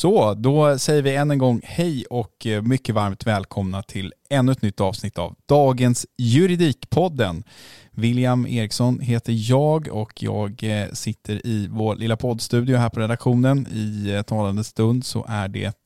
Så, då säger vi än en gång hej och eh, mycket varmt välkomna till ännu ett nytt avsnitt av dagens Juridikpodden. William Eriksson heter jag och jag eh, sitter i vår lilla poddstudio här på redaktionen. I eh, talande stund så är det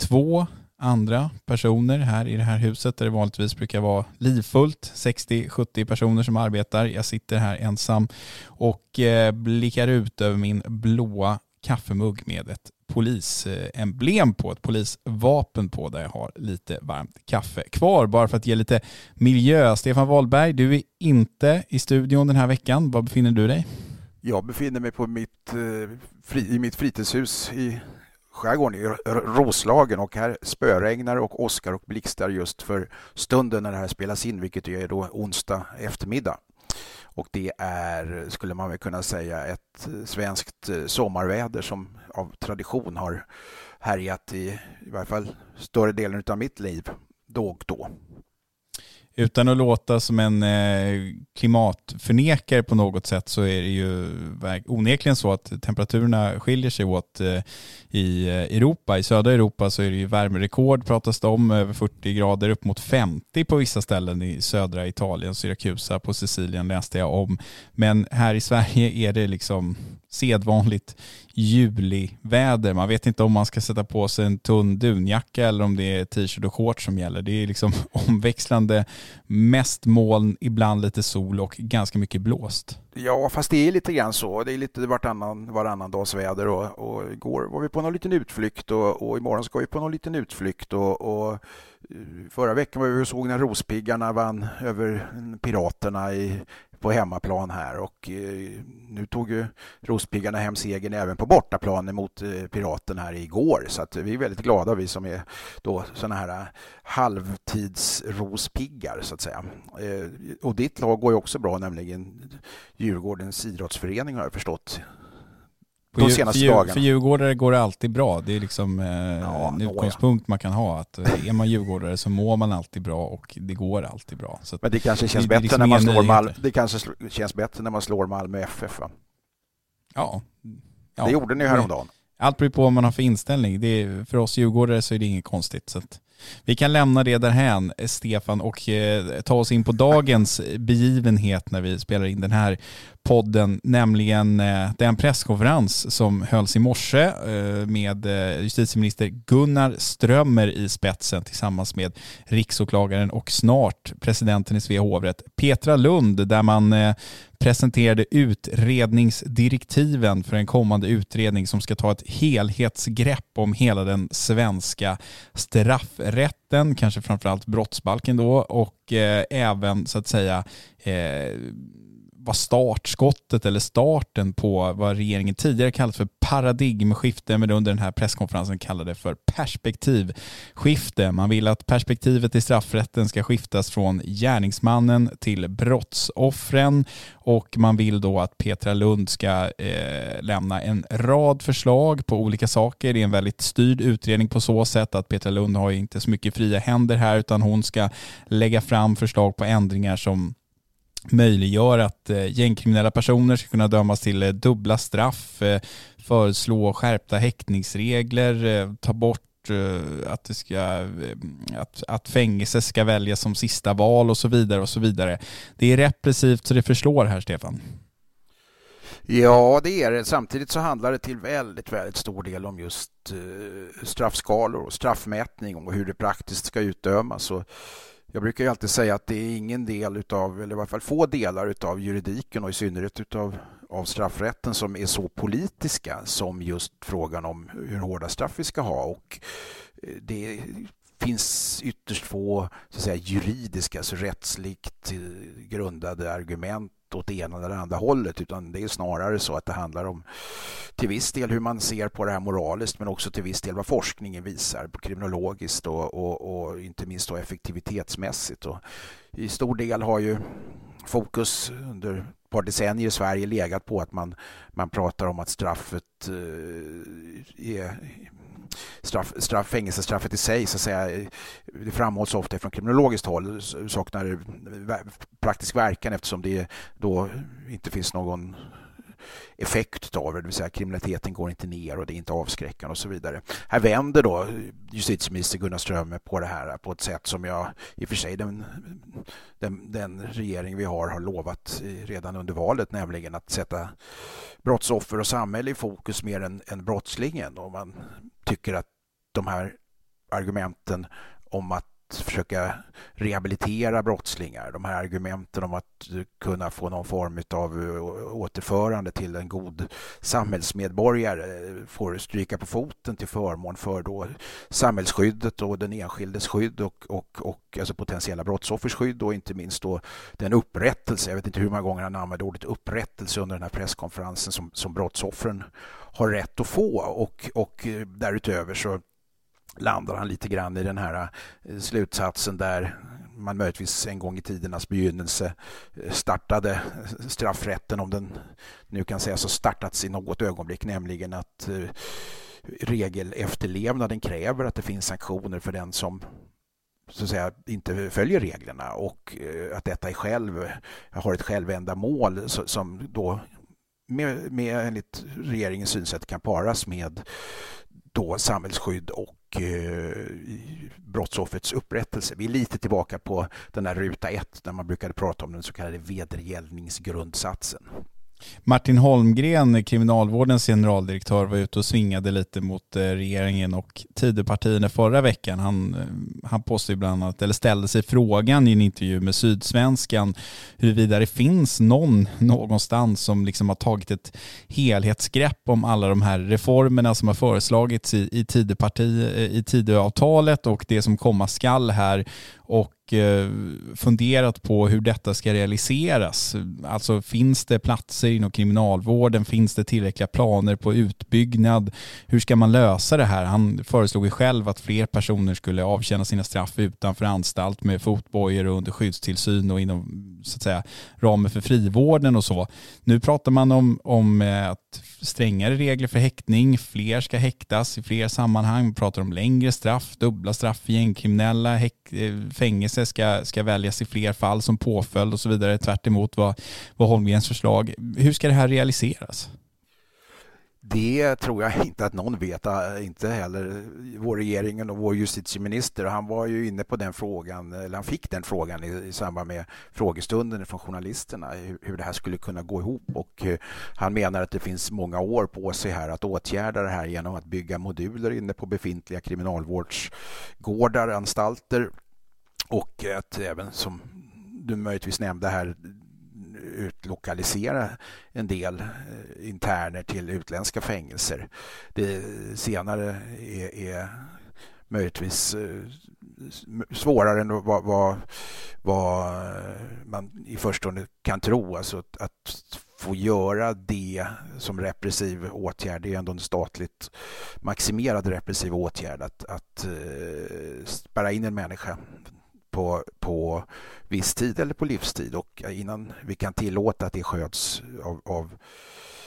två andra personer här i det här huset där det vanligtvis brukar vara livfullt, 60-70 personer som arbetar. Jag sitter här ensam och blickar ut över min blåa kaffemugg med ett polisemblem på, ett polisvapen på där jag har lite varmt kaffe kvar. Bara för att ge lite miljö. Stefan Wahlberg, du är inte i studion den här veckan. Var befinner du dig? Jag befinner mig på mitt, eh, i mitt fritidshus i skärgården i Roslagen och här spöregnar och åskar och blixtar just för stunden när det här spelas in, vilket är då onsdag eftermiddag. Och det är, skulle man väl kunna säga, ett svenskt eh, sommarväder som av tradition har härjat i i varje fall större delen av mitt liv då och då. Utan att låta som en eh, klimatförnekare på något sätt så är det ju onekligen så att temperaturerna skiljer sig åt eh, i eh, Europa. I södra Europa så är det ju värmerekord pratas det om, över 40 grader, upp mot 50 på vissa ställen i södra Italien, Syrakusa, på Sicilien läste jag om. Men här i Sverige är det liksom sedvanligt juliväder. Man vet inte om man ska sätta på sig en tunn dunjacka eller om det är t-shirt och shorts som gäller. Det är liksom omväxlande, mest moln, ibland lite sol och ganska mycket blåst. Ja, fast det är lite grann så. Det är lite varannan, varannan dags väder och, och igår var vi på någon liten utflykt och, och imorgon ska vi på någon liten utflykt och, och eh, Förra veckan var vi och såg när Rospiggarna vann över Piraterna i på hemmaplan här och eh, nu tog ju Rospiggarna hem segern även på bortaplan mot eh, Piraten här igår så att vi är väldigt glada vi som är då sådana här eh, halvtidsrospiggar så att säga. Och ditt lag går ju också bra nämligen Djurgårdens idrottsförening har jag förstått de senaste för, dagarna. För djurgårdare går det alltid bra. Det är liksom eh, ja, en utgångspunkt man kan ha. Att eh, är man djurgårdare så mår man alltid bra och det går alltid bra. Så Men det kanske känns det, bättre liksom när man slår Malmö. Det kanske känns bättre när man slår Malmö FF va? Ja. ja. Det gjorde ni häromdagen. Allt beror på vad man har för inställning. Är, för oss djurgårdare så är det inget konstigt. Så att, vi kan lämna det därhän, Stefan, och eh, ta oss in på dagens begivenhet när vi spelar in den här podden, nämligen eh, den presskonferens som hölls i morse eh, med eh, justitieminister Gunnar Strömmer i spetsen tillsammans med riksåklagaren och snart presidenten i Svea hovrätt Petra Lund där man presenterade utredningsdirektiven för en kommande utredning som ska ta ett helhetsgrepp om hela den svenska straffrätten, kanske framförallt brottsbalken då och eh, även så att säga eh, var startskottet eller starten på vad regeringen tidigare kallat för paradigmskifte men under den här presskonferensen kallade för perspektivskifte. Man vill att perspektivet i straffrätten ska skiftas från gärningsmannen till brottsoffren och man vill då att Petra Lund ska eh, lämna en rad förslag på olika saker. Det är en väldigt styrd utredning på så sätt att Petra Lund har inte så mycket fria händer här utan hon ska lägga fram förslag på ändringar som möjliggör att eh, gängkriminella personer ska kunna dömas till eh, dubbla straff, eh, föreslå skärpta häktningsregler, ta bort att, det ska, att, att fängelse ska väljas som sista val och så vidare och så vidare. Det är repressivt så det förslår här Stefan. Ja, det är det. Samtidigt så handlar det till väldigt, väldigt stor del om just straffskalor och straffmätning och hur det praktiskt ska utdömas. Och jag brukar ju alltid säga att det är ingen del utav, eller i varje fall få delar utav juridiken och i synnerhet utav av straffrätten som är så politiska som just frågan om hur hårda straff vi ska ha. Och eh, det finns ytterst få så att säga, juridiska, alltså rättsligt eh, grundade argument åt det ena eller andra hållet utan det är snarare så att det handlar om till viss del hur man ser på det här moraliskt men också till viss del vad forskningen visar kriminologiskt och, och, och inte minst då effektivitetsmässigt. Och I stor del har ju fokus under ett par decennier i Sverige legat på att man, man pratar om att straffet eh, är straff, straff, fängelsestraffet i sig, så att säga, det framhålls ofta från kriminologiskt håll, saknar praktisk verkan eftersom det då inte finns någon effekt av det, det vill säga kriminaliteten går inte ner och det är inte avskräckande och så vidare. Här vänder då justitieminister Gunnar Strömmer på det här på ett sätt som jag i och för sig den, den, den regering vi har har lovat redan under valet, nämligen att sätta brottsoffer och samhälle i fokus mer än, än brottslingen. Och man tycker att de här argumenten om att försöka rehabilitera brottslingar, de här argumenten om att kunna få någon form av eh, återförande till en god samhällsmedborgare eh, får stryka på foten till förmån för då samhällsskyddet och den enskildes skydd och, och, och alltså potentiella brottsoffers skydd och inte minst då den upprättelse, jag vet inte hur många gånger han använde ordet upprättelse under den här presskonferensen som, som brottsoffren har rätt att få. Och, och eh, därutöver så landar han lite grann i den här eh, slutsatsen där man möjligtvis en gång i tidernas begynnelse eh, startade eh, straffrätten, om den nu kan sägas ha startats i något ögonblick, nämligen att regelefterlevnaden kräver att det finns sanktioner för den som så att säga, inte följer reglerna och att detta är själv, har ett självändamål som då med, med enligt regeringens synsätt kan paras med då samhällsskydd och eh, brottsoffrets upprättelse. Vi är lite tillbaka på den här ruta ett där man brukade prata om den så kallade vedergällningsgrundsatsen. Martin Holmgren, kriminalvårdens generaldirektör, var ute och svingade lite mot eh, regeringen och Tidöpartierna förra veckan. Han, eh, han påstod bland annat, eller ställde sig frågan i en intervju med Sydsvenskan huruvida det finns någon någonstans som liksom har tagit ett helhetsgrepp om alla de här reformerna som har föreslagits i, i, Tidöparti, eh, i Tidöavtalet och det som komma skall här och Eh, funderat på hur detta ska realiseras. Alltså finns det platser inom kriminalvården? Finns det tillräckliga planer på utbyggnad? Hur ska man lösa det här? Han föreslog ju själv att fler personer skulle avtjäna sina straff utanför anstalt med fotbojor och under skyddstillsyn och inom så att säga, ramen för frivården och så. Nu pratar man om, om att strängare regler för häktning, fler ska häktas i fler sammanhang, vi pratar om längre straff, dubbla straff för gängkriminella, häk, eh, fängelse ska, ska väljas i fler fall som påföljd och så vidare, tvärt vad, vad Holmgrens förslag. Hur ska det här realiseras? Det tror jag inte att någon vet, eh, inte heller vår regering och vår justitieminister. Han var ju inne på den frågan, eller han fick den frågan i, i samband med frågestunden från journalisterna, hur, hur, det här skulle kunna gå ihop. Och eh, han menar att det finns många år på sig här att åtgärda det här genom att bygga moduler inne på befintliga kriminalvårdsgårdar, anstalter och att även som du möjligtvis nämnde här utlokalisera en del eh, interner till utländska fängelser. Det senare är, är möjligtvis eh, svårare än vad, vad, vad, man i förstone kan tro. Alltså att, att få göra det som repressiv åtgärd, det är ändå en statligt maximerad repressiv åtgärd att, att eh, spärra in en människa på, på viss tid eller på livstid och innan vi kan tillåta att det sköts av, av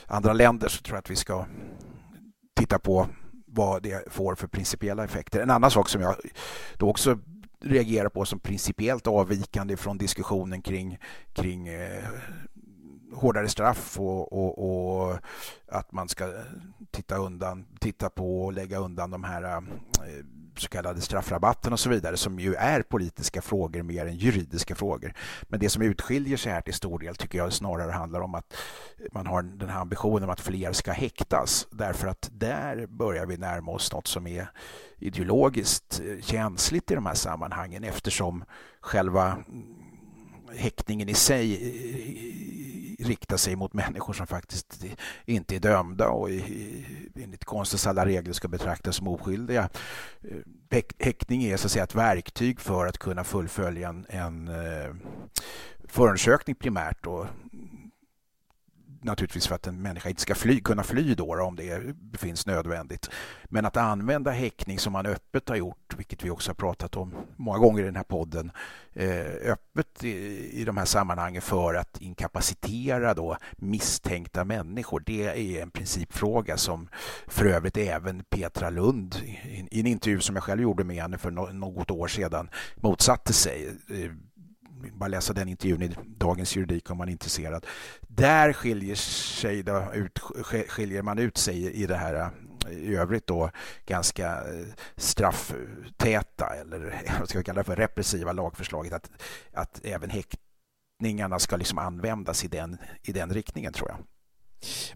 andra länder så tror jag att vi ska titta på vad det får för principiella effekter. En annan sak som jag då också reagerar på som principiellt avvikande från diskussionen kring, kring eh, hårdare straff och, och, och, att man ska titta, undan, titta på och lägga undan de här eh, så kallade straffrabatten och så vidare som ju är politiska frågor mer än juridiska frågor. Men det som utskiljer sig här till stor del tycker jag snarare handlar om att man har den här ambitionen om att fler ska häktas därför att där börjar vi närma oss något som är ideologiskt känsligt i de här sammanhangen eftersom själva häktningen i sig eh, riktar sig mot människor som faktiskt inte är dömda och enligt konstens alla regler ska betraktas som oskyldiga. Eh, häktning är så att säga ett verktyg för att kunna fullfölja en, en eh, förundersökning primärt och naturligtvis för att en människa inte ska fly, kunna fly då, om det befinns nödvändigt. Men att använda häckning som man öppet har gjort, vilket vi också har pratat om många gånger i den här podden, eh, öppet i, i de här sammanhangen för att inkapacitera då misstänkta människor. Det är en principfråga som för övrigt även Petra Lund i, en intervju som jag själv gjorde med henne för något år sedan motsatte sig eh, bara läsa den intervjun i Dagens Juridik om man är intresserad. Där skiljer, sig då ut, skiljer man ut sig i det här eh, i övrigt då ganska eh, strafftäta eller vad ska vi kalla det för repressiva lagförslaget att, att även häktningarna ska liksom användas i den, i den riktningen tror jag.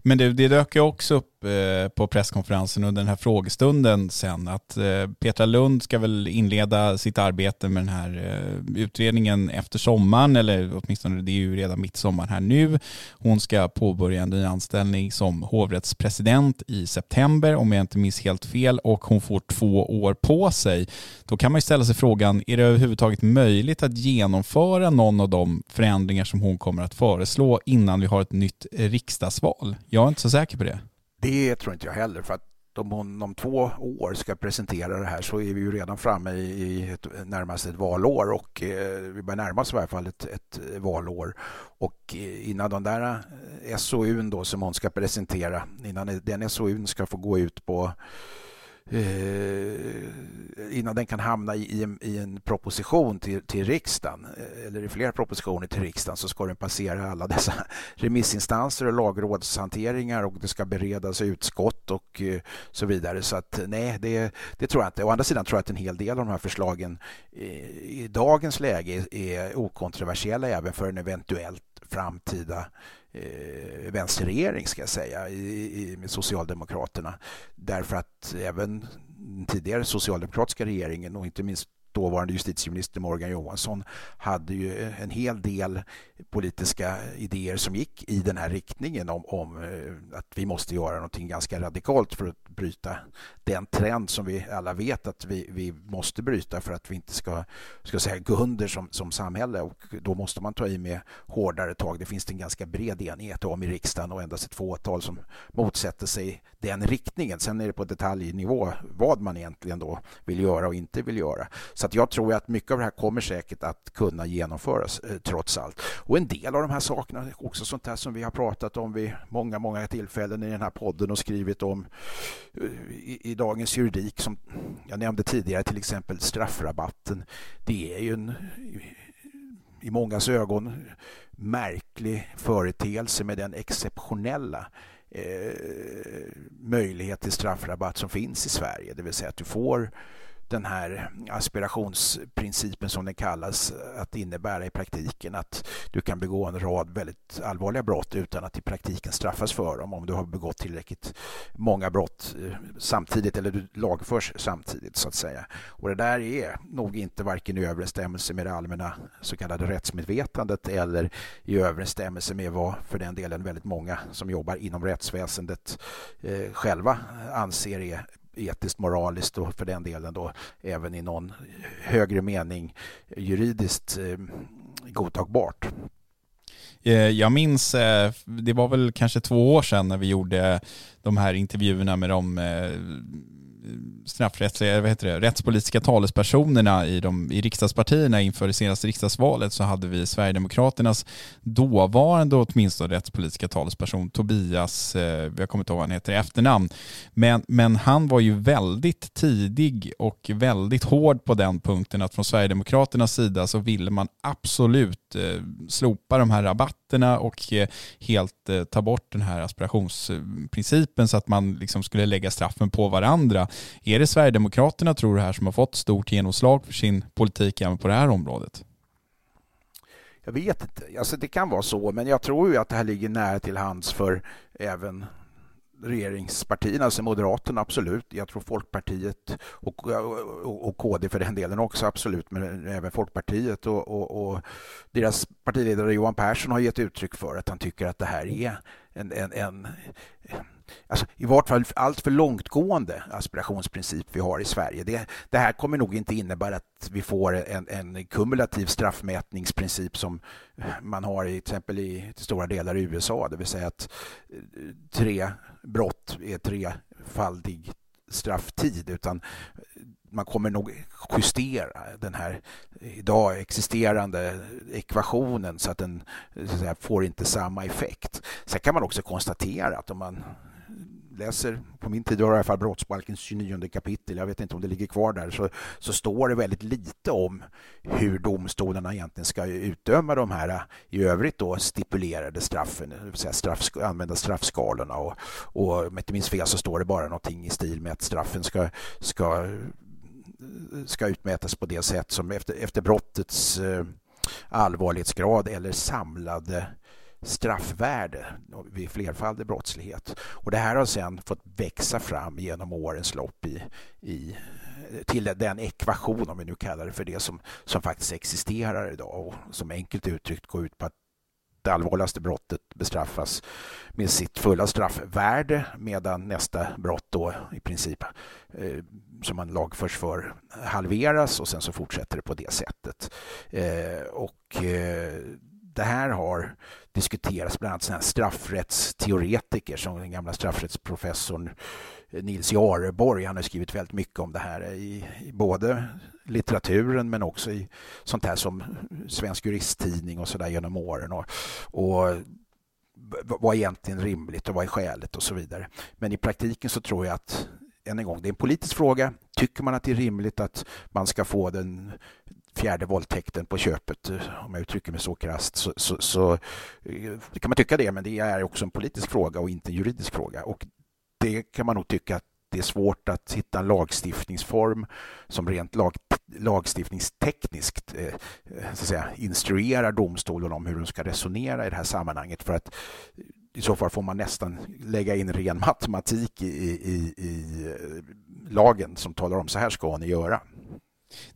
Men det, det dök ju också upp eh, på presskonferensen under den här frågestunden sen att eh, Petra Lund ska väl inleda sitt arbete med den här eh, utredningen efter sommaren eller åtminstone det är ju redan mitt sommar här nu. Hon ska påbörja en ny anställning som hovrättspresident i september om jag inte minns helt fel och hon får två år på sig. Då kan man ju ställa sig frågan, är det överhuvudtaget möjligt att genomföra någon av de förändringar som hon kommer att föreslå innan vi har ett nytt eh, riksdagsval? Val? Jag är inte så säker på det. Det tror inte jag heller. för att om hon om två år ska presentera det här så är vi ju redan framme i ett, närmast ett valår och eh, vi börjar närma oss i varje fall ett, ett valår. Och eh, innan den där eh, SOUn då som hon ska presentera, innan den SOUn ska få gå ut på Eh, innan den kan hamna i, i, en, i en proposition till, till riksdagen eh, eller i flera propositioner till riksdagen så ska den passera alla dessa remissinstanser och lagrådshanteringar och det ska beredas utskott och eh, så vidare. Så att nej, det, det tror jag inte. Å andra sidan tror jag att en hel del av de här förslagen i, i dagens läge är okontroversiella även för en eventuellt framtida eh, vänsterregering ska jag säga i, i, med Socialdemokraterna. Därför att även den tidigare socialdemokratiska regeringen och inte minst dåvarande justitieminister Morgan Johansson hade ju eh, en hel del politiska idéer som gick i den här riktningen om, om eh, att vi måste göra någonting ganska radikalt för att bryta den trend som vi alla vet att vi, vi måste bryta för att vi inte ska, ska säga, gå under som, som samhälle och då måste man ta i med hårdare tag. Det finns det en ganska bred enighet om i riksdagen och endast ett fåtal som motsätter sig den riktningen. Sen är det på detaljnivå vad man egentligen då vill göra och inte vill göra. Så att jag tror att mycket av det här kommer säkert att kunna genomföras eh, trots allt. Och en del av de här sakerna också sånt här som vi har pratat om vid många, många tillfällen i den här podden och skrivit om eh, i, i dagens juridik som jag nämnde tidigare, till exempel straffrabatten. Det är ju en i mångas ögon märklig företeelse med den exceptionella eh, möjlighet till straffrabatt som finns i Sverige. Det vill säga att du får den här aspirationsprincipen som den kallas att innebära i praktiken att du kan begå en rad väldigt allvarliga brott utan att i praktiken straffas för dem om du har begått tillräckligt många brott eh, samtidigt eller du lagförs samtidigt så att säga. Och det där är nog inte varken i överensstämmelse med det allmänna så kallade rättsmedvetandet eller i överensstämmelse med vad för den delen väldigt många som jobbar inom rättsväsendet eh, själva anser är etiskt, moraliskt och för den delen då även i någon högre mening juridiskt eh, godtagbart. Eh, jag minns, eh, det var väl kanske två år sedan när vi gjorde de här intervjuerna med de straffrättsliga, eh, vad heter det, rättspolitiska talespersonerna i, de, i riksdagspartierna inför det senaste riksdagsvalet så hade vi Sverigedemokraternas dåvarande åtminstone rättspolitiska talesperson Tobias, eh, jag kommer inte ihåg vad han heter i efternamn, men, men han var ju väldigt tidig och väldigt hård på den punkten att från Sverigedemokraternas sida så ville man absolut eh, slopa de här rabatterna och eh, helt eh, ta bort den här aspirationsprincipen så att man liksom skulle lägga straffen på varandra. Är det Sverigedemokraterna tror du här som har fått stort genomslag för sin politik även på det här området? Jag vet inte. Alltså det kan vara så, men jag tror ju att det här ligger nära till hands för även regeringspartierna, alltså Moderaterna absolut. Jag tror Folkpartiet och, och, och KD för den delen också absolut, men även Folkpartiet och, och, och, deras partiledare Johan Persson har gett uttryck för att han tycker att det här är en, en, en alltså, i vart fall allt för långtgående aspirationsprincip vi har i Sverige. Det, det, här kommer nog inte innebära att vi får en, en kumulativ straffmätningsprincip som man har i, till exempel i till stora delar i USA, det vill säga att eh, tre brott är trefaldig strafftid, utan man kommer nog justera den här idag existerande ekvationen så att den så att säga, får inte samma effekt. Sen kan man också konstatera att om man läser, på min tid var det i alla fall brottsbalkens 29 kapitel, jag vet inte om det ligger kvar där, så, så står det väldigt lite om hur domstolarna egentligen ska utdöma de här i övrigt då stipulerade straffen, det vill säga straff, använda straffskalorna. Och, och om jag inte minns fel så står det bara någonting i stil med att straffen ska, ska, ska utmätas på det sätt som efter, efter brottets eh, allvarlighetsgrad eller samlade straffvärde vid flerfaldig brottslighet. Och det här har sedan fått växa fram genom årens lopp i, i, till den ekvation, om vi nu kallar det för det, som, som faktiskt existerar idag och som enkelt uttryckt går ut på att det allvarligaste brottet bestraffas med sitt fulla straffvärde medan nästa brott då i princip eh, som man lagförs för halveras och sen så fortsätter det på det sättet. Eh, och eh, det här har diskuteras bland annat sådana straffrättsteoretiker som den gamla straffrättsprofessorn Nils Jareborg. Han har skrivit väldigt mycket om det här i, i både litteraturen men också i sånt här som Svensk Juristtidning och sådär genom åren. Och, och vad är egentligen rimligt och vad är skäligt och så vidare. Men i praktiken så tror jag att än en gång, det är en politisk fråga. Tycker man att det är rimligt att man ska få den fjärde våldtäkten på köpet, eh, om jag uttrycker mig så krasst, så, så, så eh, kan man tycka det, men det är också en politisk fråga och inte en juridisk fråga. Och det kan man nog tycka att det är svårt att hitta en lagstiftningsform som rent lag, lagstiftningstekniskt eh, eh, så att säga, instruerar domstolen om hur de ska resonera i det här sammanhanget. För att i så fall får man nästan lägga in ren matematik i, i, i lagen som talar om så här ska ni göra.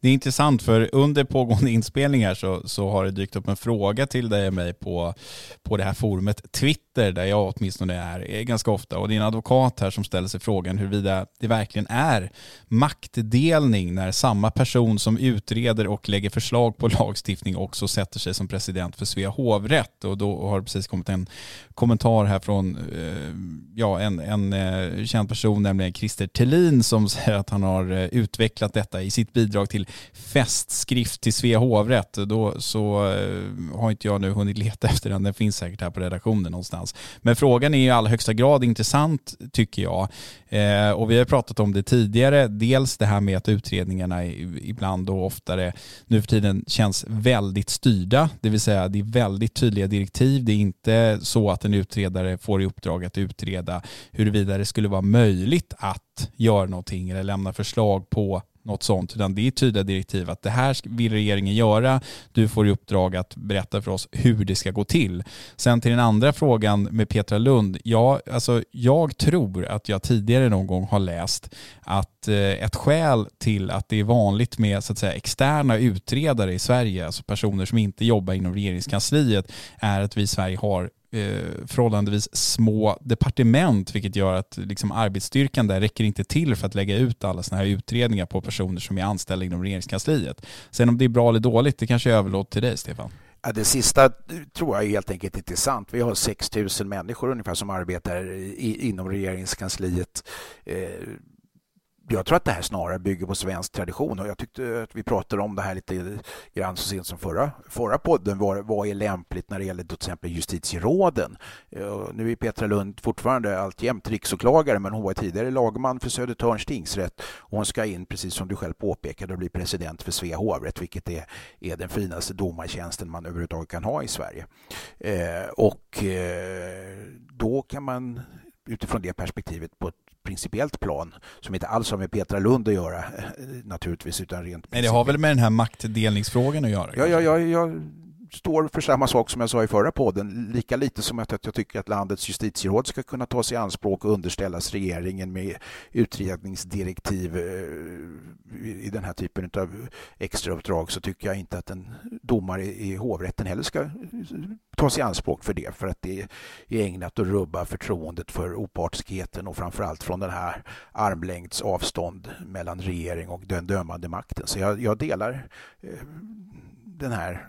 Det är intressant för under pågående inspelningar så, så har det dykt upp en fråga till dig och mig på, på det här forumet Twitter där jag åtminstone är, är ganska ofta. Och det är en advokat här som ställer sig frågan huruvida det verkligen är maktdelning när samma person som utreder och lägger förslag på lagstiftning också sätter sig som president för Svea hovrätt. Och då har det precis kommit en kommentar här från eh, ja, en, en eh, känd person, nämligen Christer Tellin som säger att han har eh, utvecklat detta i sitt bidrag bidrag till festskrift till Svea hovrätt. Då så eh, har inte jag nu hunnit leta efter den. Den finns säkert här på redaktionen någonstans. Men frågan är i allra högsta grad intressant tycker jag. Eh, och vi har pratat om det tidigare. Dels det här med att utredningarna ibland och oftare nu för tiden känns väldigt styrda. Det vill säga det är väldigt tydliga direktiv. Det är inte så att en utredare får i uppdrag att utreda huruvida det skulle vara möjligt att göra någonting eller lämna förslag på något sånt, utan det är tydliga direktiv att det här vill regeringen göra. Du får i uppdrag att berätta för oss hur det ska gå till. Sen till den andra frågan med Petra Lund. Ja, alltså jag tror att jag tidigare någon gång har läst att eh, ett skäl till att det är vanligt med så att säga, externa utredare i Sverige, alltså personer som inte jobbar inom regeringskansliet, är att vi i Sverige har eh, förhållandevis små departement vilket gör att liksom, arbetsstyrkan där räcker inte till för att lägga ut alla sådana här utredningar på personer som är anställda inom regeringskansliet. Sen om det är bra eller dåligt, det kanske jag överlåter till dig Stefan. Ja, det sista tror jag helt enkelt inte är sant. Vi har 6 000 människor ungefär som arbetar i, inom regeringskansliet. Eh, jag tror att det här snarare bygger på svensk tradition och jag tyckte att vi pratade om det här lite grann så sent som förra, förra podden. Vad, vad är lämpligt när det gäller till exempel justitieråden? Eh, nu är Petra Lund fortfarande alltjämt riksåklagare men hon var tidigare lagman för Södertörns tingsrätt och hon ska in, precis som du själv påpekade, och bli president för Svea hovrätt vilket är, är den finaste domartjänsten man överhuvudtaget kan ha i Sverige. Eh, och eh, då kan man utifrån det perspektivet på ett principiellt plan som inte alls har med Petra Lund att göra eh, naturligtvis utan rent Men det har väl med den här maktdelningsfrågan att göra? Ja, ja, ja, ja står för samma sak som jag sa i förra podden. Lika lite som att jag tycker att landets justitieråd ska kunna tas i anspråk och underställas regeringen med utredningsdirektiv eh, i den här typen av extrauppdrag så tycker jag inte att en domare i hovrätten heller ska tas i anspråk för det för att det är ägnat att rubba förtroendet för opartiskheten och framförallt från den här armlängds avstånd mellan regering och den dömande makten. Så jag, jag delar eh, den här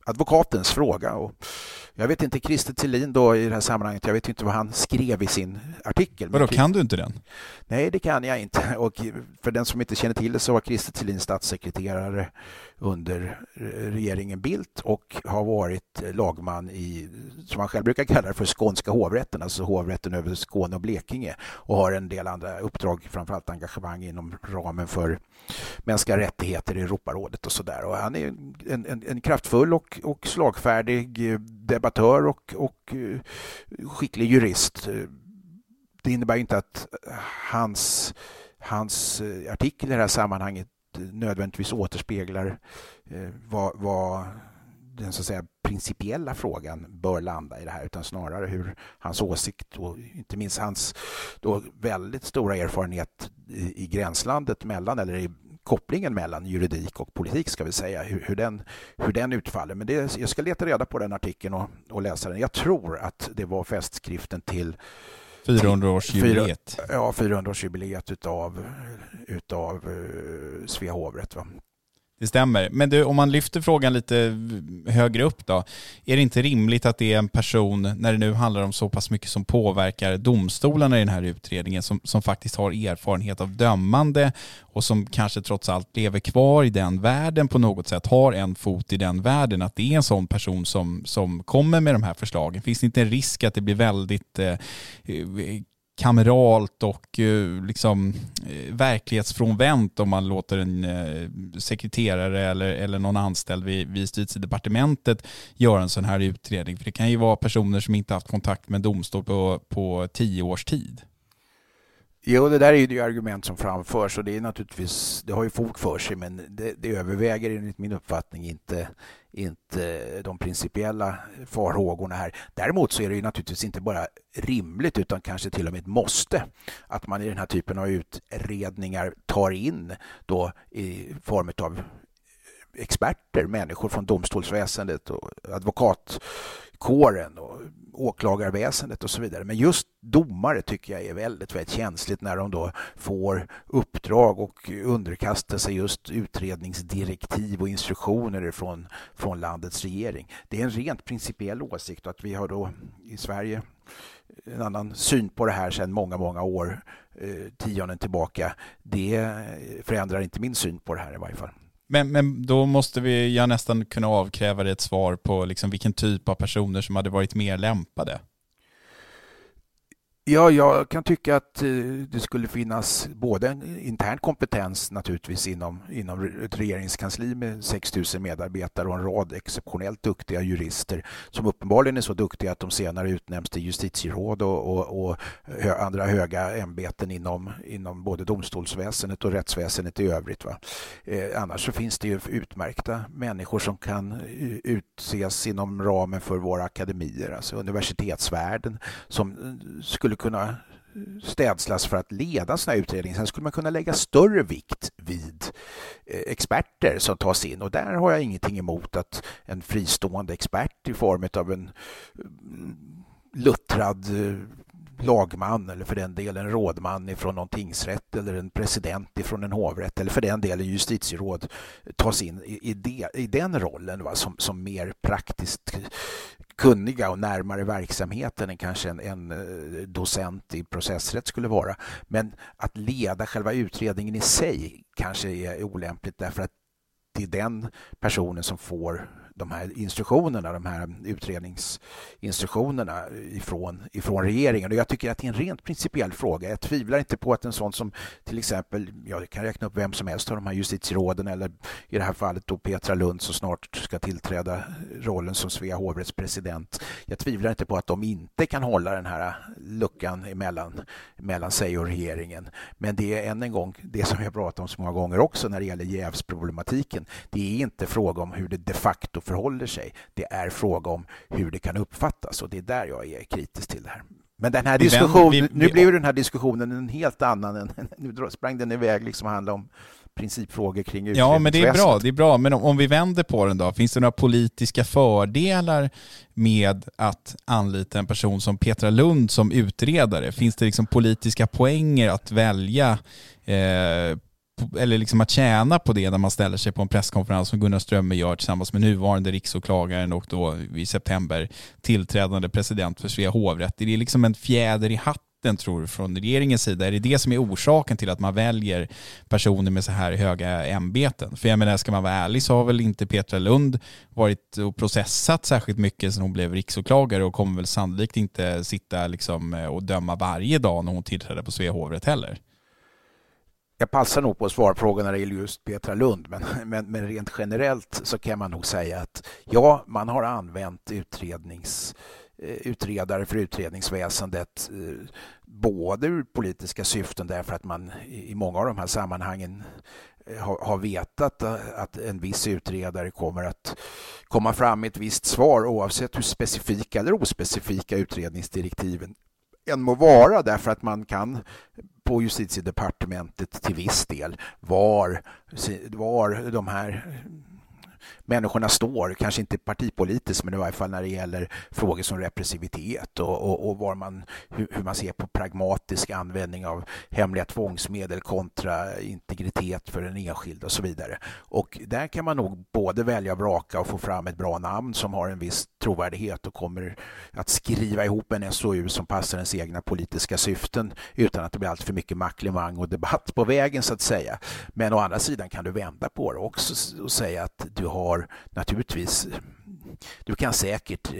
advokatens fråga. Och jag vet inte, Christer Thelin då i det här sammanhanget, jag vet inte vad han skrev i sin artikel. Vadå, kan du inte den? Nej, det kan jag inte. Och för den som inte känner till det så var Christer Thelin statssekreterare under regeringen Bildt och har varit lagman i, som han själv brukar kalla det för skånska hovrätten, alltså hovrätten över Skåne och Blekinge och har en del andra uppdrag, framförallt engagemang inom ramen för mänskliga rättigheter i Europarådet och sådär. Och han är en, en, en kraftfull och, och slagfärdig eh, debattör och, och eh, skicklig jurist. Det innebär inte att hans, hans eh, artikel i det här sammanhanget nödvändigtvis återspeglar vad, vad den så att säga principiella frågan bör landa i det här utan snarare hur hans åsikt och inte minst hans då väldigt stora erfarenhet i, i gränslandet mellan eller i kopplingen mellan juridik och politik ska vi säga, hur, hur, den, hur den utfaller. Men det, jag ska leta reda på den artikeln och, och läsa den. Jag tror att det var festskriften till 400-årsjubileet. Ja, 400-årsjubileet utav, utav uh, Svea hovrätt. Va? Det stämmer. Men du, om man lyfter frågan lite högre upp då. Är det inte rimligt att det är en person, när det nu handlar om så pass mycket som påverkar domstolarna i den här utredningen, som, som faktiskt har erfarenhet av dömande och som kanske trots allt lever kvar i den världen på något sätt, har en fot i den världen, att det är en sån person som, som kommer med de här förslagen? Finns det inte en risk att det blir väldigt eh, kameralt och eh, liksom eh, verklighetsfrånvänt om man låter en eh, sekreterare eller, eller någon anställd vid, vid justitiedepartementet göra en sån här utredning. För det kan ju vara personer som inte haft kontakt med domstol på, på tio års tid. Jo, det där är ju det argument som framförs och det är naturligtvis, det har ju fog för sig men det, det överväger enligt min uppfattning inte, inte de principiella farhågorna här. Däremot så är det ju naturligtvis inte bara rimligt utan kanske till och med ett måste att man i den här typen av utredningar tar in då i form av experter, människor från domstolsväsendet och advokatkåren och åklagarväsendet och så vidare. Men just domare tycker jag är väldigt, väldigt känsligt när de då får uppdrag och underkastar sig just utredningsdirektiv och instruktioner från, från landets regering. Det är en rent principiell åsikt att vi har då i Sverige en annan syn på det här sedan många, många år, eh, tionden tillbaka. Det förändrar inte min syn på det här i varje fall. Men, men då måste vi ja, nästan kunna avkräva dig ett svar på liksom vilken typ av personer som hade varit mer lämpade. Ja, jag kan tycka att eh, det skulle finnas både en intern kompetens naturligtvis inom, inom ett regeringskansli med 6 000 medarbetare och en rad exceptionellt duktiga jurister som uppenbarligen är så duktiga att de senare utnämns till justitieråd och, och, och andra höga ämbeten inom, inom både domstolsväsendet och rättsväsendet i övrigt. Va? Eh, annars så finns det ju utmärkta människor som kan eh, utses inom ramen för våra akademier, alltså universitetsvärlden som eh, skulle kunna städslas för att leda en sån här utredning. Sen skulle man kunna lägga större vikt vid eh, experter som tas in och där har jag ingenting emot att en fristående expert i form av en mm, luttrad eh, lagman eller för den delen rådman ifrån någon tingsrätt eller en president ifrån en hovrätt eller för den delen justitieråd tas in i, i, i den rollen va, som, som mer praktiskt kunniga och närmare verksamheten än kanske en, en eh, docent i processrätt skulle vara. Men att leda själva utredningen i sig kanske är olämpligt därför att det är den personen som får de här instruktionerna, de här utredningsinstruktionerna ifrån, ifrån regeringen. Och jag tycker att det är en rent principiell fråga. Jag tvivlar inte på att en sån som till exempel, jag kan räkna upp vem som helst av de här justitieråden eller i det här fallet då Petra Lund som snart ska tillträda rollen som Svea hovrätts president. Jag tvivlar inte på att de inte kan hålla den här luckan emellan, mellan sig och regeringen. Men det är än en gång det som jag pratat om så många gånger också när det gäller jävsproblematiken. Det är inte fråga om hur det de facto förhåller sig. Det är fråga om hur det kan uppfattas och det är där jag är kritisk till det här. Men den här diskussionen, nu blev den här diskussionen en helt annan. Än, nu sprang den iväg liksom och handlade om principfrågor kring Ja, men det är bra. Det är bra. Men om, om, vi vänder på den då, finns det några politiska fördelar med att anlita en person som Petra Lund som utredare? Finns det liksom politiska poänger att välja eh, eller liksom att tjäna på det när man ställer sig på en presskonferens som Gunnar Strömmer gör tillsammans med nuvarande riksåklagaren och då i september tillträdande president för Svea hovrätt. Är det liksom en fjäder i hatten tror du från regeringens sida? Är det det som är orsaken till att man väljer personer med så här höga ämbeten? För jag menar, ska man vara ärlig så har väl inte Petra Lund varit och processat särskilt mycket sedan hon blev riksåklagare och kommer väl sannolikt inte sitta liksom och döma varje dag när hon tillträder på Svea hovrätt heller jag passar nog på att svara frågan när det gäller just Petra Lund, men, men, men, rent generellt så kan man nog säga att ja, man har använt utrednings, eh, utredare för utredningsväsendet eh, både ur politiska syften därför att man i många av de här sammanhangen eh, har vetat att en viss utredare kommer att komma fram med ett visst svar oavsett hur specifika eller ospecifika utredningsdirektiven än må vara därför att man kan på justitiedepartementet till viss del var, var de här människorna står, kanske inte partipolitiskt men i varje fall när det gäller frågor som repressivitet och, och, och var man, hur, hur, man ser på pragmatisk användning av hemliga tvångsmedel kontra integritet för den enskilde och så vidare. Och där kan man nog både välja och vraka och få fram ett bra namn som har en viss trovärdighet och kommer att skriva ihop en SOU som passar ens egna politiska syften utan att det blir allt för mycket macklemang och debatt på vägen så att säga. Men å andra sidan kan du vända på det också och säga att du har naturligtvis du kan säkert,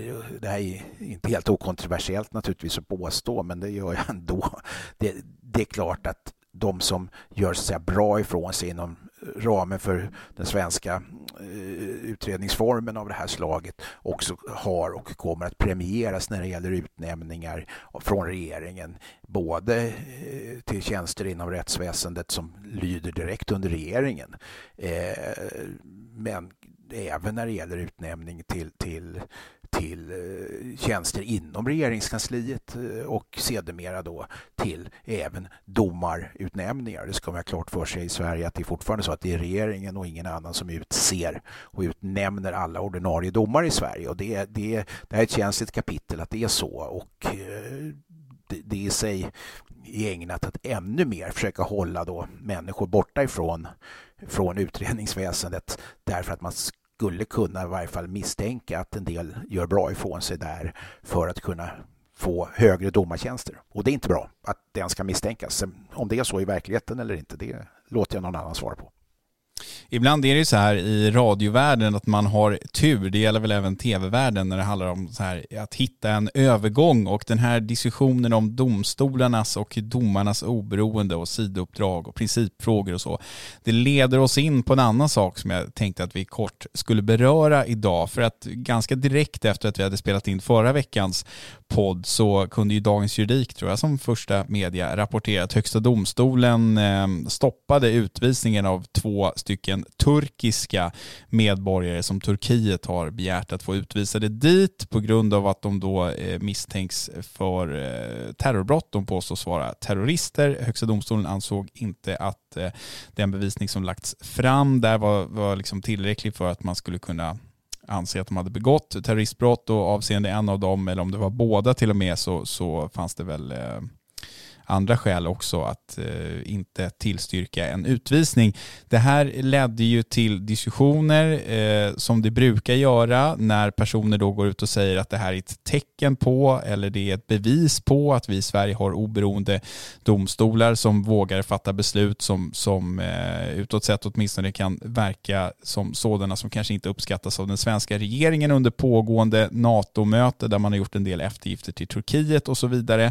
det här är inte helt okontroversiellt naturligtvis att påstå, men det gör jag ändå. Det, det är klart att de som gör så bra ifrån sig inom ramen för den svenska eh, utredningsformen av det här slaget också har och kommer att premieras när det gäller utnämningar från regeringen. Både eh, till tjänster inom rättsväsendet som lyder direkt under regeringen eh, men även när det gäller utnämning till, till, till eh, tjänster inom regeringskansliet eh, och sedermera då till även domarutnämningar. Det ska man ha klart för sig i Sverige att det är fortfarande så att det är regeringen och ingen annan som utser och utnämner alla ordinarie domare i Sverige och det, det, det här är ett känsligt kapitel att det är så och eh, det, det i sig är ägnat att ännu mer försöka hålla då människor borta ifrån från utredningsväsendet därför att man skulle kunna i varje fall misstänka att en del gör bra ifrån sig där för att kunna få högre domartjänster. Och det är inte bra att den ska misstänkas. Om det är så i verkligheten eller inte, det låter jag någon annan svara på. Ibland är det så här i radiovärlden att man har tur, det gäller väl även tv-världen när det handlar om så här, att hitta en övergång och den här diskussionen om domstolarnas och domarnas oberoende och sidouppdrag och principfrågor och så. Det leder oss in på en annan sak som jag tänkte att vi kort skulle beröra idag för att ganska direkt efter att vi hade spelat in förra veckans podd så kunde ju Dagens Juridik, tror jag, som första media rapportera att Högsta domstolen ehm, stoppade utvisningen av två stycken turkiska medborgare som Turkiet har begärt att få utvisade dit på grund av att de då eh, misstänks för eh, terrorbrott. De påstås vara terrorister. Högsta domstolen ansåg inte att eh, den bevisning som lagts fram där var, var liksom tillräcklig för att man skulle kunna anse att de hade begått terroristbrott och avseende en av dem, eller om det var båda till och med, så, så fanns det väl eh, andra skäl också att eh, inte tillstyrka en utvisning. Det här ledde ju till diskussioner eh, som det brukar göra när personer då går ut och säger att det här är ett tecken på eller det är ett bevis på att vi i Sverige har oberoende domstolar som vågar fatta beslut som, som eh, utåt sett åtminstone kan verka som sådana som kanske inte uppskattas av den svenska regeringen under pågående NATO-möte där man har gjort en del eftergifter till Turkiet och så vidare.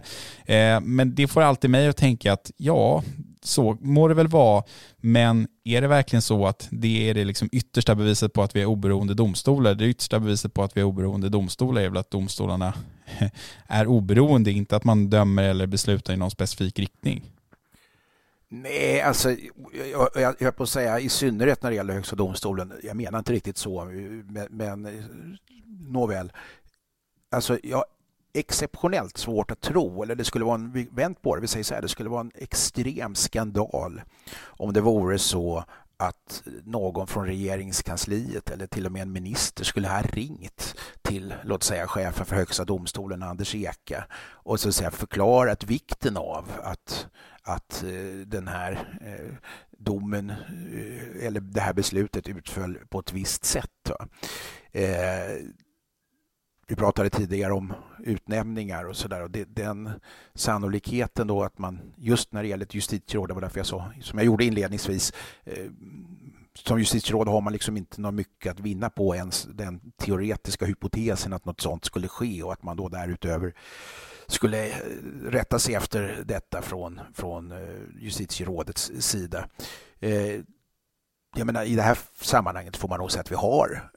Eh, men det får alltid mig att tänka att ja, så må det väl vara, men är det verkligen så att det är det liksom yttersta beviset på att vi är oberoende domstolar? Det yttersta beviset på att vi är oberoende domstolar är väl att domstolarna är oberoende, inte att man dömer eller beslutar i någon specifik riktning. Nej, alltså jag, jag, jag på att säga i synnerhet när det gäller Högsta domstolen. Jag menar inte riktigt så, men, men nåväl. Alltså jag exceptionellt svårt att tro, eller det skulle vara en, vänt på det, vi säger så här, det skulle vara en extrem skandal om det vore så att någon från regeringskansliet eller till och med en minister skulle ha ringt till, låt säga chefen för Högsta domstolen, Anders Eka och så att säga förklarat vikten av att, att eh, den här eh, domen eh, eller det här beslutet utföll på ett visst sätt. Vi pratade tidigare om utnämningar och sådär och det, den sannolikheten då att man just när det gäller ett justitieråd, det var därför jag sa, som jag gjorde inledningsvis, eh, som justitieråd har man liksom inte något mycket att vinna på ens den teoretiska hypotesen att något sånt skulle ske och att man då därutöver skulle eh, rätta sig efter detta från, från eh, justitierådets sida. Eh, jag menar, I det här sammanhanget får man nog säga att vi har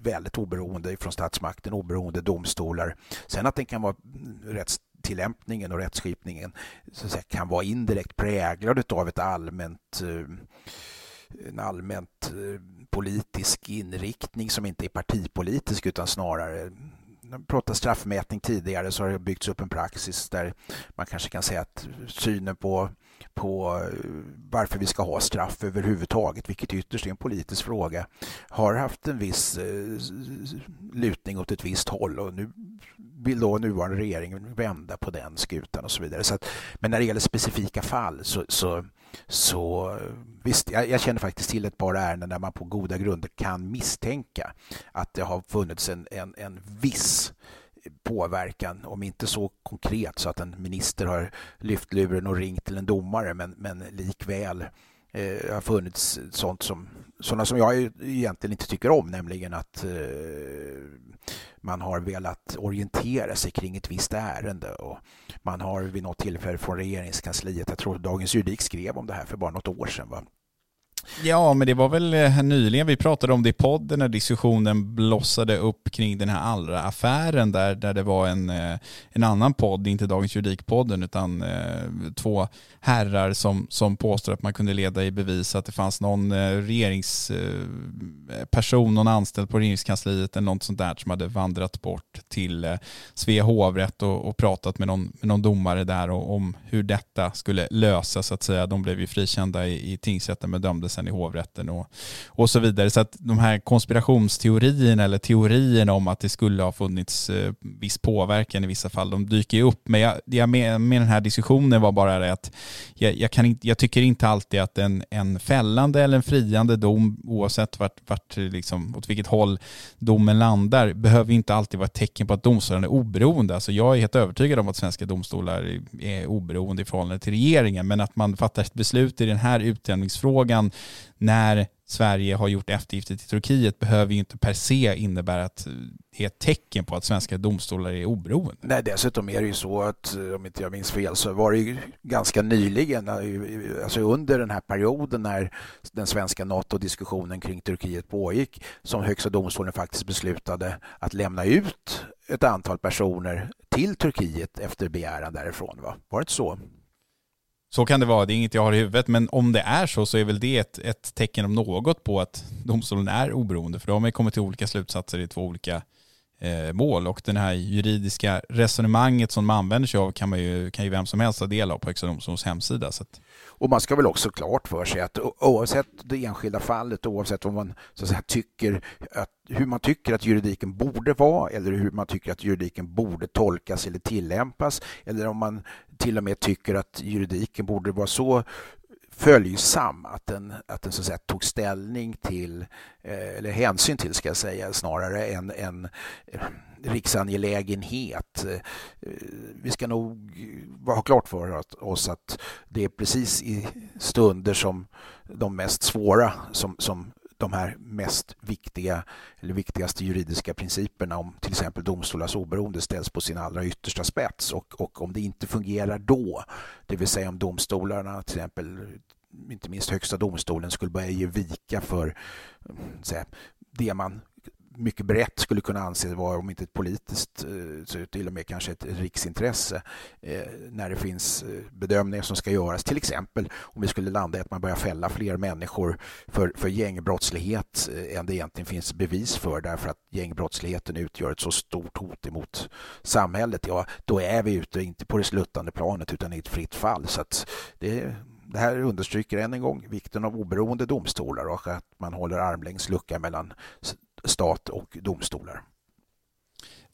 väldigt oberoende från statsmakten, oberoende domstolar. Sen att den kan vara rättstillämpningen och rättsskipningen så att säga, kan vara indirekt präglad av ett allmänt eh, en allmänt eh, politisk inriktning som inte är partipolitisk utan snarare pratat straffmätning tidigare så har det byggts upp en praxis där man kanske kan säga att synen på på varför vi ska ha straff överhuvudtaget, vilket ytterst är en politisk fråga, har haft en viss eh, lutning åt ett visst håll och nu vill då nuvarande regering vända på den skutan och så vidare. Så att, men när det gäller specifika fall så, så, så eh, visst, jag, jag, känner faktiskt till ett par ärenden där man på goda grunder kan misstänka att det har funnits en, en, en viss påverkan, om inte så konkret så att en minister har lyft luren och ringt till en domare, men, men likväl eh, har funnits sånt som, sådana som jag egentligen inte tycker om, nämligen att eh, man har velat orientera sig kring ett visst ärende och man har vid något tillfälle från regeringskansliet, jag tror Dagens Juridik skrev om det här för bara något år sedan, va? Ja, men det var väl eh, nyligen vi pratade om det i podden när diskussionen blossade upp kring den här Allra-affären där, där det var en, eh, en annan podd, inte Dagens Juridikpodden, utan eh, två herrar som, som påstår att man kunde leda i bevis att det fanns någon regeringsperson, någon anställd på regeringskansliet eller något sånt där som hade vandrat bort till Svea hovrätt och, och pratat med någon, med någon domare där och, om hur detta skulle lösas så att säga. De blev ju frikända i, i tingsrätten men dömdes sen i hovrätten och, och så vidare. Så att de här konspirationsteorierna eller teorierna om att det skulle ha funnits eh, viss påverkan i vissa fall, de dyker ju upp. Men jag, jag med, med den här diskussionen var bara det att jag, jag, kan inte, jag tycker inte alltid att en, en fällande eller en friande dom, oavsett vart, vart liksom, åt vilket håll domen landar, behöver inte alltid vara ett tecken på att domstolarna är oberoende. Alltså jag är helt övertygad om att svenska domstolar är oberoende i förhållande till regeringen, men att man fattar ett beslut i den här utjämningsfrågan när Sverige har gjort eftergifter till Turkiet behöver ju inte per se innebära att det är ett tecken på att svenska domstolar är oberoende. Nej, dessutom är det ju så att eh, om inte jag minns fel så var det ju ganska nyligen, eh, alltså under den här perioden när den svenska NATO-diskussionen kring Turkiet pågick som Högsta domstolen faktiskt beslutade att lämna ut ett antal personer till Turkiet efter begäran därifrån. Va? Var det inte så? Så kan det vara, det är inget jag har i huvudet, men om det är så så är väl det ett, ett tecken om något på att domstolen är oberoende, för då har man kommit till olika slutsatser i två olika eh, mål och det här juridiska resonemanget som man använder sig av kan, man ju, kan ju vem som helst ta del av på Högsta domstolens hemsida. Så att... Och man ska väl också klart för sig att oavsett det enskilda fallet, oavsett vad man så att säga, tycker att, hur man tycker att juridiken borde vara eller hur man tycker att juridiken borde tolkas eller tillämpas eller om man till och med tycker att juridiken borde vara så följsam att den, att den så att säga, tog ställning till, eh, eller hänsyn till ska jag säga, snarare än en eh, riksangelägenhet. Eh, vi ska nog ha klart för oss att det är precis i stunder som de mest svåra som, som de här mest viktiga eller viktigaste juridiska principerna om till exempel domstolars oberoende ställs på sin allra yttersta spets. Och, och om det inte fungerar då, det vill säga om domstolarna till exempel inte minst Högsta domstolen skulle börja ge vika för säga, det man mycket brett skulle kunna anses vara, om inte ett politiskt, eh, så till och med kanske ett riksintresse, eh, när det finns eh, bedömningar som ska göras. Till exempel om vi skulle landa i att man börjar fälla fler människor för, för gängbrottslighet än det egentligen finns bevis för därför att gängbrottsligheten utgör ett så stort hot emot samhället. Ja, då är vi ute, inte på det sluttande planet utan i ett fritt fall. Så det, det här understryker än en gång vikten av oberoende domstolar och att man håller armlängds lucka mellan stat och domstolar.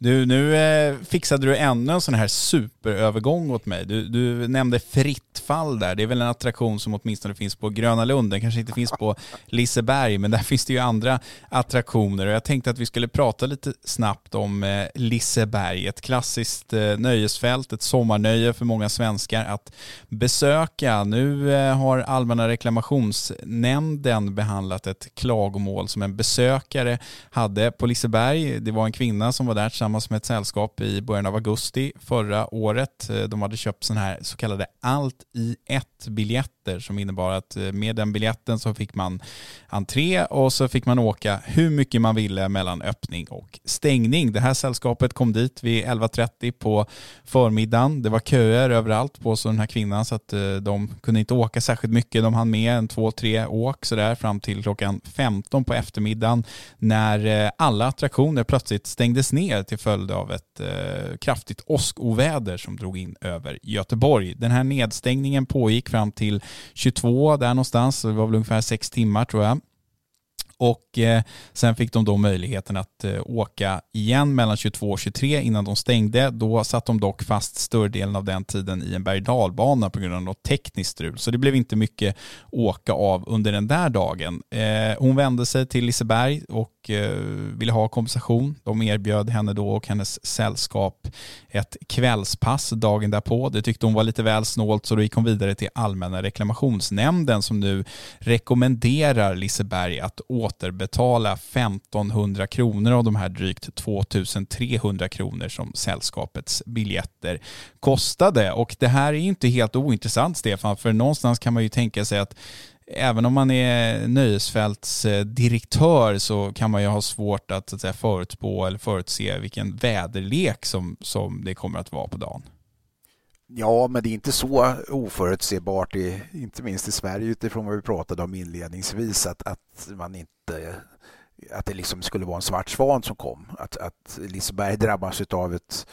Du, nu eh, fixade du ännu en sån här superövergång åt mig. Du, du nämnde fritt fall där. Det är väl en attraktion som åtminstone finns på Gröna Lund. Den kanske inte finns på Liseberg, men där finns det ju andra attraktioner. Och jag tänkte att vi skulle prata lite snabbt om eh, Liseberg. Ett klassiskt eh, nöjesfält, ett sommarnöje för många svenskar att besöka. Nu eh, har Allmänna reklamationsnämnden behandlat ett klagomål som en besökare hade på Liseberg. Det var en kvinna som var där tillsammans med ett sällskap i början av augusti förra året. Eh, de hade köpt sådana här så kallade allt i ett-biljetter som innebar att eh, med den biljetten så fick man entré och så fick man åka hur mycket man ville mellan öppning och stängning. Det här sällskapet kom dit vid 11.30 på förmiddagen. Det var köer överallt på så den här kvinnan så att eh, de kunde inte åka särskilt mycket. De hann med en två, tre åk sådär fram till klockan 15 på eftermiddagen när eh, alla attraktioner plötsligt stängdes ner till följd av ett kraftigt åskoväder som drog in över Göteborg. Den här nedstängningen pågick fram till 22 där någonstans, det var väl ungefär sex timmar tror jag. Och eh, sen fick de då möjligheten att eh, åka igen mellan 22 och 23 innan de stängde. Då satt de dock fast större delen av den tiden i en berg dalbana på grund av något tekniskt strul. Så det blev inte mycket åka av under den där dagen. Eh, hon vände sig till Liseberg och Eh, ville ha kompensation. De erbjöd henne då och hennes sällskap ett kvällspass dagen därpå. Det tyckte hon var lite väl snålt så då gick hon vidare till Allmänna reklamationsnämnden som nu rekommenderar Liseberg att återbetala 1500 kronor av de här drygt 2300 kronor som sällskapets biljetter kostade. Och det här är inte helt ointressant Stefan, för någonstans kan man ju tänka sig att även om man är nöjesfältsdirektör eh, så kan man ju ha svårt att, så att säga, förutspå eller förutse vilken väderlek som, som det kommer att vara på dagen. Ja, men det är inte så oförutsebart, inte minst i Sverige utifrån vad vi pratade om inledningsvis, att, att man inte att det liksom skulle vara en svart svan som kom. Att, att Liseberg drabbas av ett,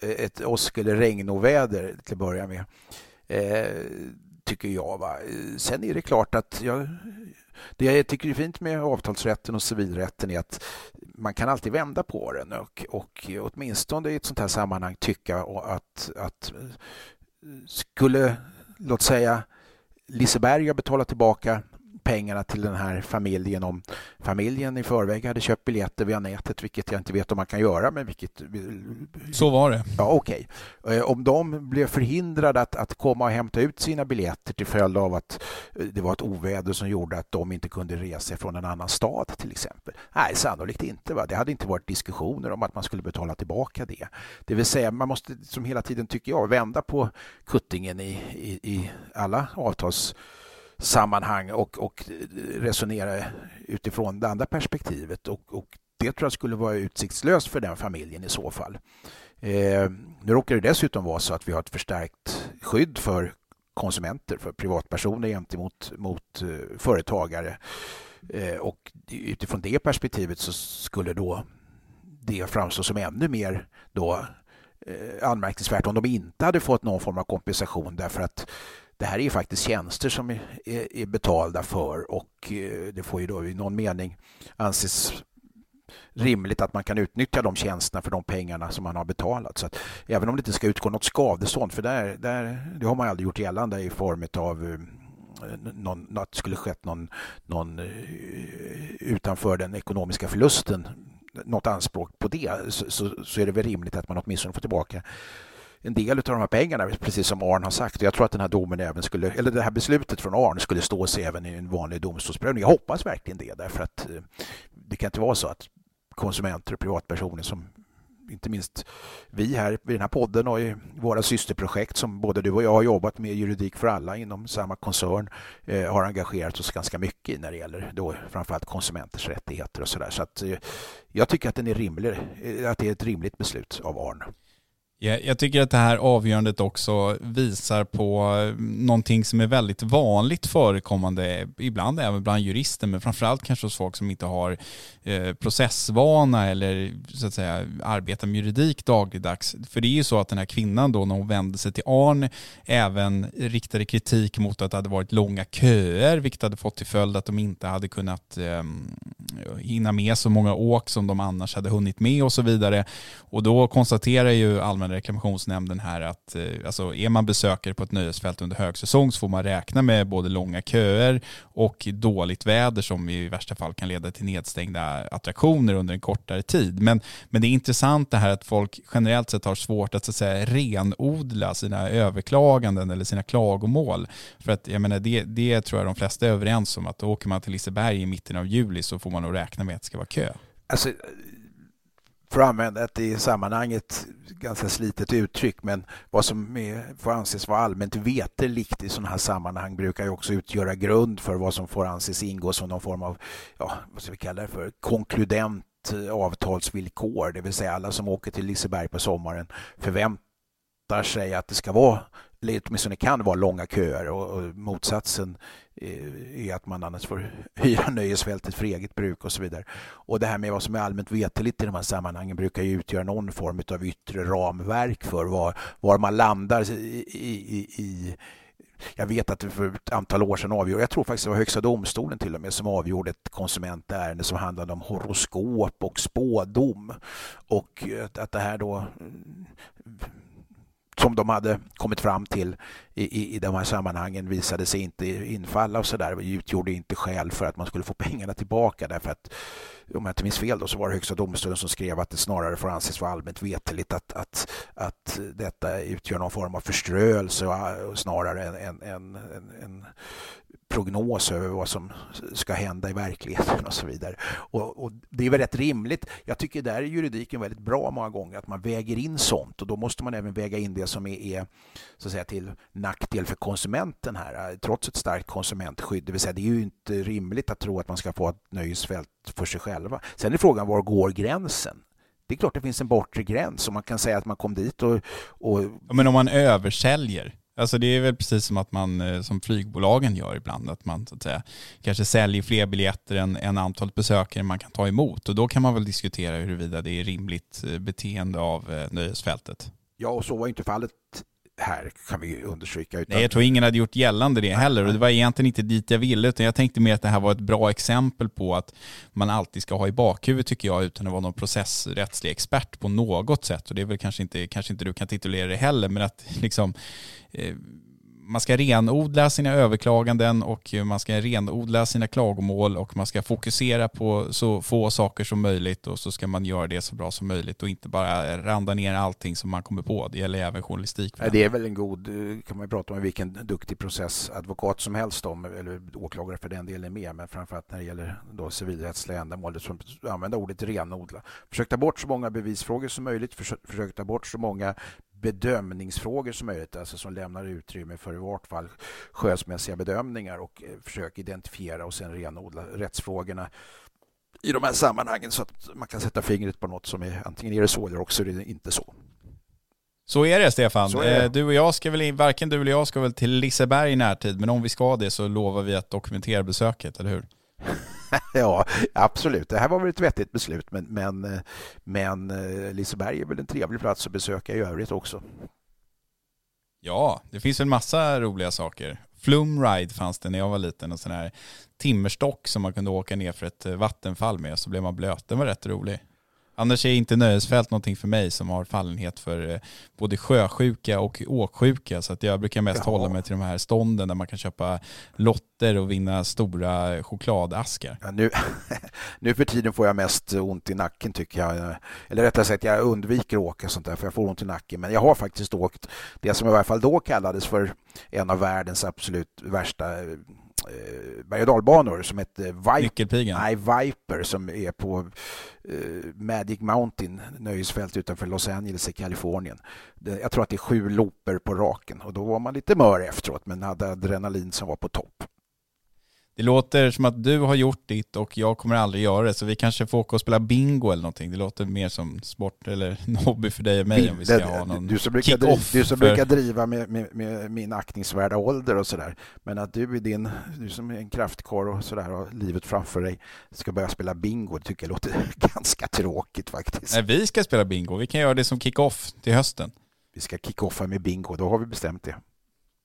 ett åsk eller regnoväder till att börja med. Eh, tycker jag. Va? Sen är det klart att jag, det jag tycker är fint med avtalsrätten och civilrätten är att man kan alltid vända på den och, och åtminstone i ett sånt här sammanhang tycka att, att eh, skulle, låt säga, Liseberg ha betalat tillbaka pengarna till den här familjen om familjen i förväg hade köpt biljetter via nätet, vilket jag inte vet om man kan göra. Men vilket... Så var det. Ja, Okej. Okay. Eh, om de blev förhindrade att, att komma och hämta ut sina biljetter till följd av att eh, det var ett oväder som gjorde att de inte kunde resa från en annan stad till exempel. Nej, sannolikt inte. Va? Det hade inte varit diskussioner om att man skulle betala tillbaka det. Det vill säga, man måste som hela tiden, tycker jag, vända på kuttingen i, i, i alla avtals sammanhang och, och resonera utifrån det andra perspektivet. Och, och, det tror jag skulle vara utsiktslöst för den familjen i så fall. Eh, nu råkar det dessutom vara så att vi har ett förstärkt skydd för konsumenter, för privatpersoner gentemot mot, eh, företagare. Eh, och utifrån det perspektivet så skulle då det framstå som ännu mer då, eh, anmärkningsvärt om de inte hade fått någon form av kompensation därför att det här är ju faktiskt tjänster som är, är, betalda för och eh, det får ju då i någon mening anses rimligt att man kan utnyttja de tjänsterna för de pengarna som man har betalat. Så att, även om det inte ska utgå något skadestånd, för där, där, det har man aldrig gjort gällande i form av eh, någon, att det skulle skett någon, någon eh, utanför den ekonomiska förlusten något anspråk på det så, så, så, är det väl rimligt att man åtminstone får tillbaka en del av de här pengarna, precis som Arn har sagt. Jag tror att den här domen även skulle, eller det här beslutet från Arn skulle stå sig även i en vanlig domstolsprövning. Jag hoppas verkligen det, därför att eh, det kan inte vara så att konsumenter och privatpersoner som inte minst vi här i den här podden och i våra systerprojekt som både du och jag har jobbat med juridik för alla inom samma koncern eh, har engagerat oss ganska mycket i när det gäller då framförallt konsumenters rättigheter och sådär. Så att eh, jag tycker att den är rimlig, eh, att det är ett rimligt beslut av Arn. Jag tycker att det här avgörandet också visar på någonting som är väldigt vanligt förekommande, ibland även bland jurister, men framförallt kanske hos folk som inte har eh, processvana eller så att säga arbetar med juridik dagligdags. För det är ju så att den här kvinnan då när hon vände sig till Arn även riktade kritik mot att det hade varit långa köer, vilket hade fått till följd att de inte hade kunnat eh, hinna med så många åk som de annars hade hunnit med och så vidare. Och då konstaterar ju allmänna reklamationsnämnden här att eh, alltså, är man besökare på ett nöjesfält under högsäsong så får man räkna med både långa köer och dåligt väder som i värsta fall kan leda till nedstängda attraktioner under en kortare tid. Men, men det är intressant det här att folk generellt sett har svårt att, så att säga, renodla sina överklaganden eller sina klagomål. För att jag menar, det, det tror jag de flesta är överens om att då åker man till Liseberg i mitten av juli så får man nog räkna med att det ska vara kö. Alltså, för att använda ett i sammanhanget ganska slitet uttryck, men vad som är, får anses vara allmänt veterligt i sådana här sammanhang brukar ju också utgöra grund för vad som får anses ingå som någon form av, ja, vad ska vi kalla det för, konkludent avtalsvillkor, det vill säga alla som åker till Liseberg på sommaren förväntar sig att det ska vara eller åtminstone kan vara långa köer och, och motsatsen eh, är att man annars får hyra nöjesfältet för eget bruk och så vidare. Och det här med vad som är allmänt veteligt i de här sammanhangen brukar ju utgöra någon form av yttre ramverk för var, var man landar i, i, i jag vet att det för ett antal år sedan avgjorde, jag tror faktiskt det var Högsta domstolen till och med som avgjorde ett konsumentärende som handlade om horoskop och spådom. Och att det här då som de hade kommit fram till i, i, i de här sammanhangen visade sig inte infalla och så där. utgjorde inte skäl för att man skulle få pengarna tillbaka därför att om jag inte minns fel då, så var det Högsta domstolen som skrev att det snarare får anses vara allmänt veteligt att, att, att detta utgör någon form av förströelse snarare än en, en, en, en prognos över vad som ska hända i verkligheten och så vidare. Och, och, Det är väl rätt rimligt. Jag tycker där är juridiken väldigt bra många gånger, att man väger in sånt och då måste man även väga in det som är, är så att säga, till nackdel för konsumenten här, trots ett starkt konsumentskydd. Det vill säga, det är ju inte rimligt att tro att man ska få ett nöjesfält för sig själva. Sen är frågan, var går gränsen? Det är klart det finns en bortre gräns och man kan säga att man kom dit och... och... Men om man översäljer, Alltså det är väl precis som att man, eh, som flygbolagen gör ibland, att man så att säga kanske säljer fler biljetter än, än antalet besökare man kan ta emot. Och då kan man väl diskutera huruvida det är rimligt eh, beteende av eh, nöjesfältet. Ja, och så var inte fallet här kan vi understryka. Utan... Nej, jag tror ingen hade gjort gällande det heller och det var egentligen inte dit jag ville utan jag tänkte mer att det här var ett bra exempel på att man alltid ska ha i bakhuvudet tycker jag utan att vara någon processrättslig expert på något sätt och det är väl kanske inte, kanske inte du kan titulera det heller men att liksom eh, man ska renodla sina överklaganden och man ska renodla sina klagomål och man ska fokusera på så få saker som möjligt och så ska man göra det så bra som möjligt och inte bara randa ner allting som man kommer på. Det gäller även journalistik. Det är väl en god, eh, kan man prata om vilken duktig processadvokat som helst om, eller åklagare för den delen med, men framförallt när det gäller då civilrättsliga ändamål, som använda ordet renodla. Försök ta bort så många bevisfrågor som möjligt, försök, försök ta bort så många bedömningsfrågor som möjligt, alltså som lämnar utrymme för i vart fall skönsmässiga bedömningar och eh, försök identifiera och sen renodla rättsfrågorna i de här sammanhangen så att man kan sätta fingret på något som är antingen är det så eller också är det inte så. Så är det Stefan. Är det. Eh, du och jag ska väl, varken du eller jag ska väl till Liseberg i närtid, men om vi ska det så lovar vi att dokumentera besöket, eller hur? ja, absolut. Det här var väl ett vettigt beslut, men, men, men eh, Liseberg är väl en trevlig plats att besöka i övrigt också. Ja, det finns en massa roliga saker. Flumride fanns det när jag var liten, en sån här timmerstock som man kunde åka ner för ett eh, vattenfall med, så blev man blöt. Den var rätt rolig. Annars är inte nöjesfält någonting för mig som har fallenhet för eh, både sjösjuka och åksjuka. Så att jag brukar mest Jaha. hålla mig till de här stånden där man kan köpa lotter och vinna stora chokladaskar. Ja, nu, nu för tiden får jag mest ont i nacken tycker jag. Eller rättare sagt, jag undviker att åka sånt där för jag får ont i nacken. Men jag har faktiskt åkt det som i varje fall då kallades för en av världens absolut värsta berg och dalbanor som hette Viper, nej, Viper som är på eh, Magic Mountain, nöjesfält utanför Los Angeles i Kalifornien. Jag tror att det är sju looper på raken och då var man lite mör efteråt men hade adrenalin som var på topp. Det låter som att du har gjort ditt och jag kommer aldrig göra det, så vi kanske får åka och spela bingo eller någonting. Det låter mer som sport eller en hobby för dig och mig om vi ska ha någon Du som brukar, driva, du som för... brukar driva med, med, med, min aktningsvärda ålder och sådär. Men att du, din, du som är en kraftkarl och sådär har livet framför dig ska börja spela bingo, det tycker jag låter ganska tråkigt faktiskt. Nej, vi ska spela bingo. Vi kan göra det som kick-off till hösten. Vi ska kick-offa med bingo, då har vi bestämt det.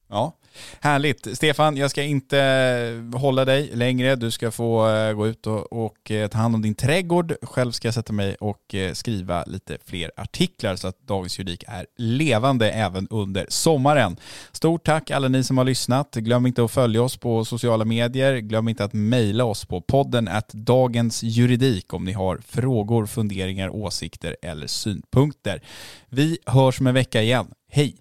Ja, härligt. Stefan, jag ska inte eh, hålla dig längre. Du ska få eh, gå ut och, och, eh, ta hand om din trädgård. Själv ska jag sätta mig och skriva lite fler artiklar så att Dagens Juridik är levande även under sommaren. Stort tack alla ni som har lyssnat. Glöm inte att följa oss på sociala medier. Glöm inte att mejla oss på podden att Dagens Juridik om ni har frågor, funderingar, åsikter eller synpunkter. Vi hörs om en vecka igen. Hej!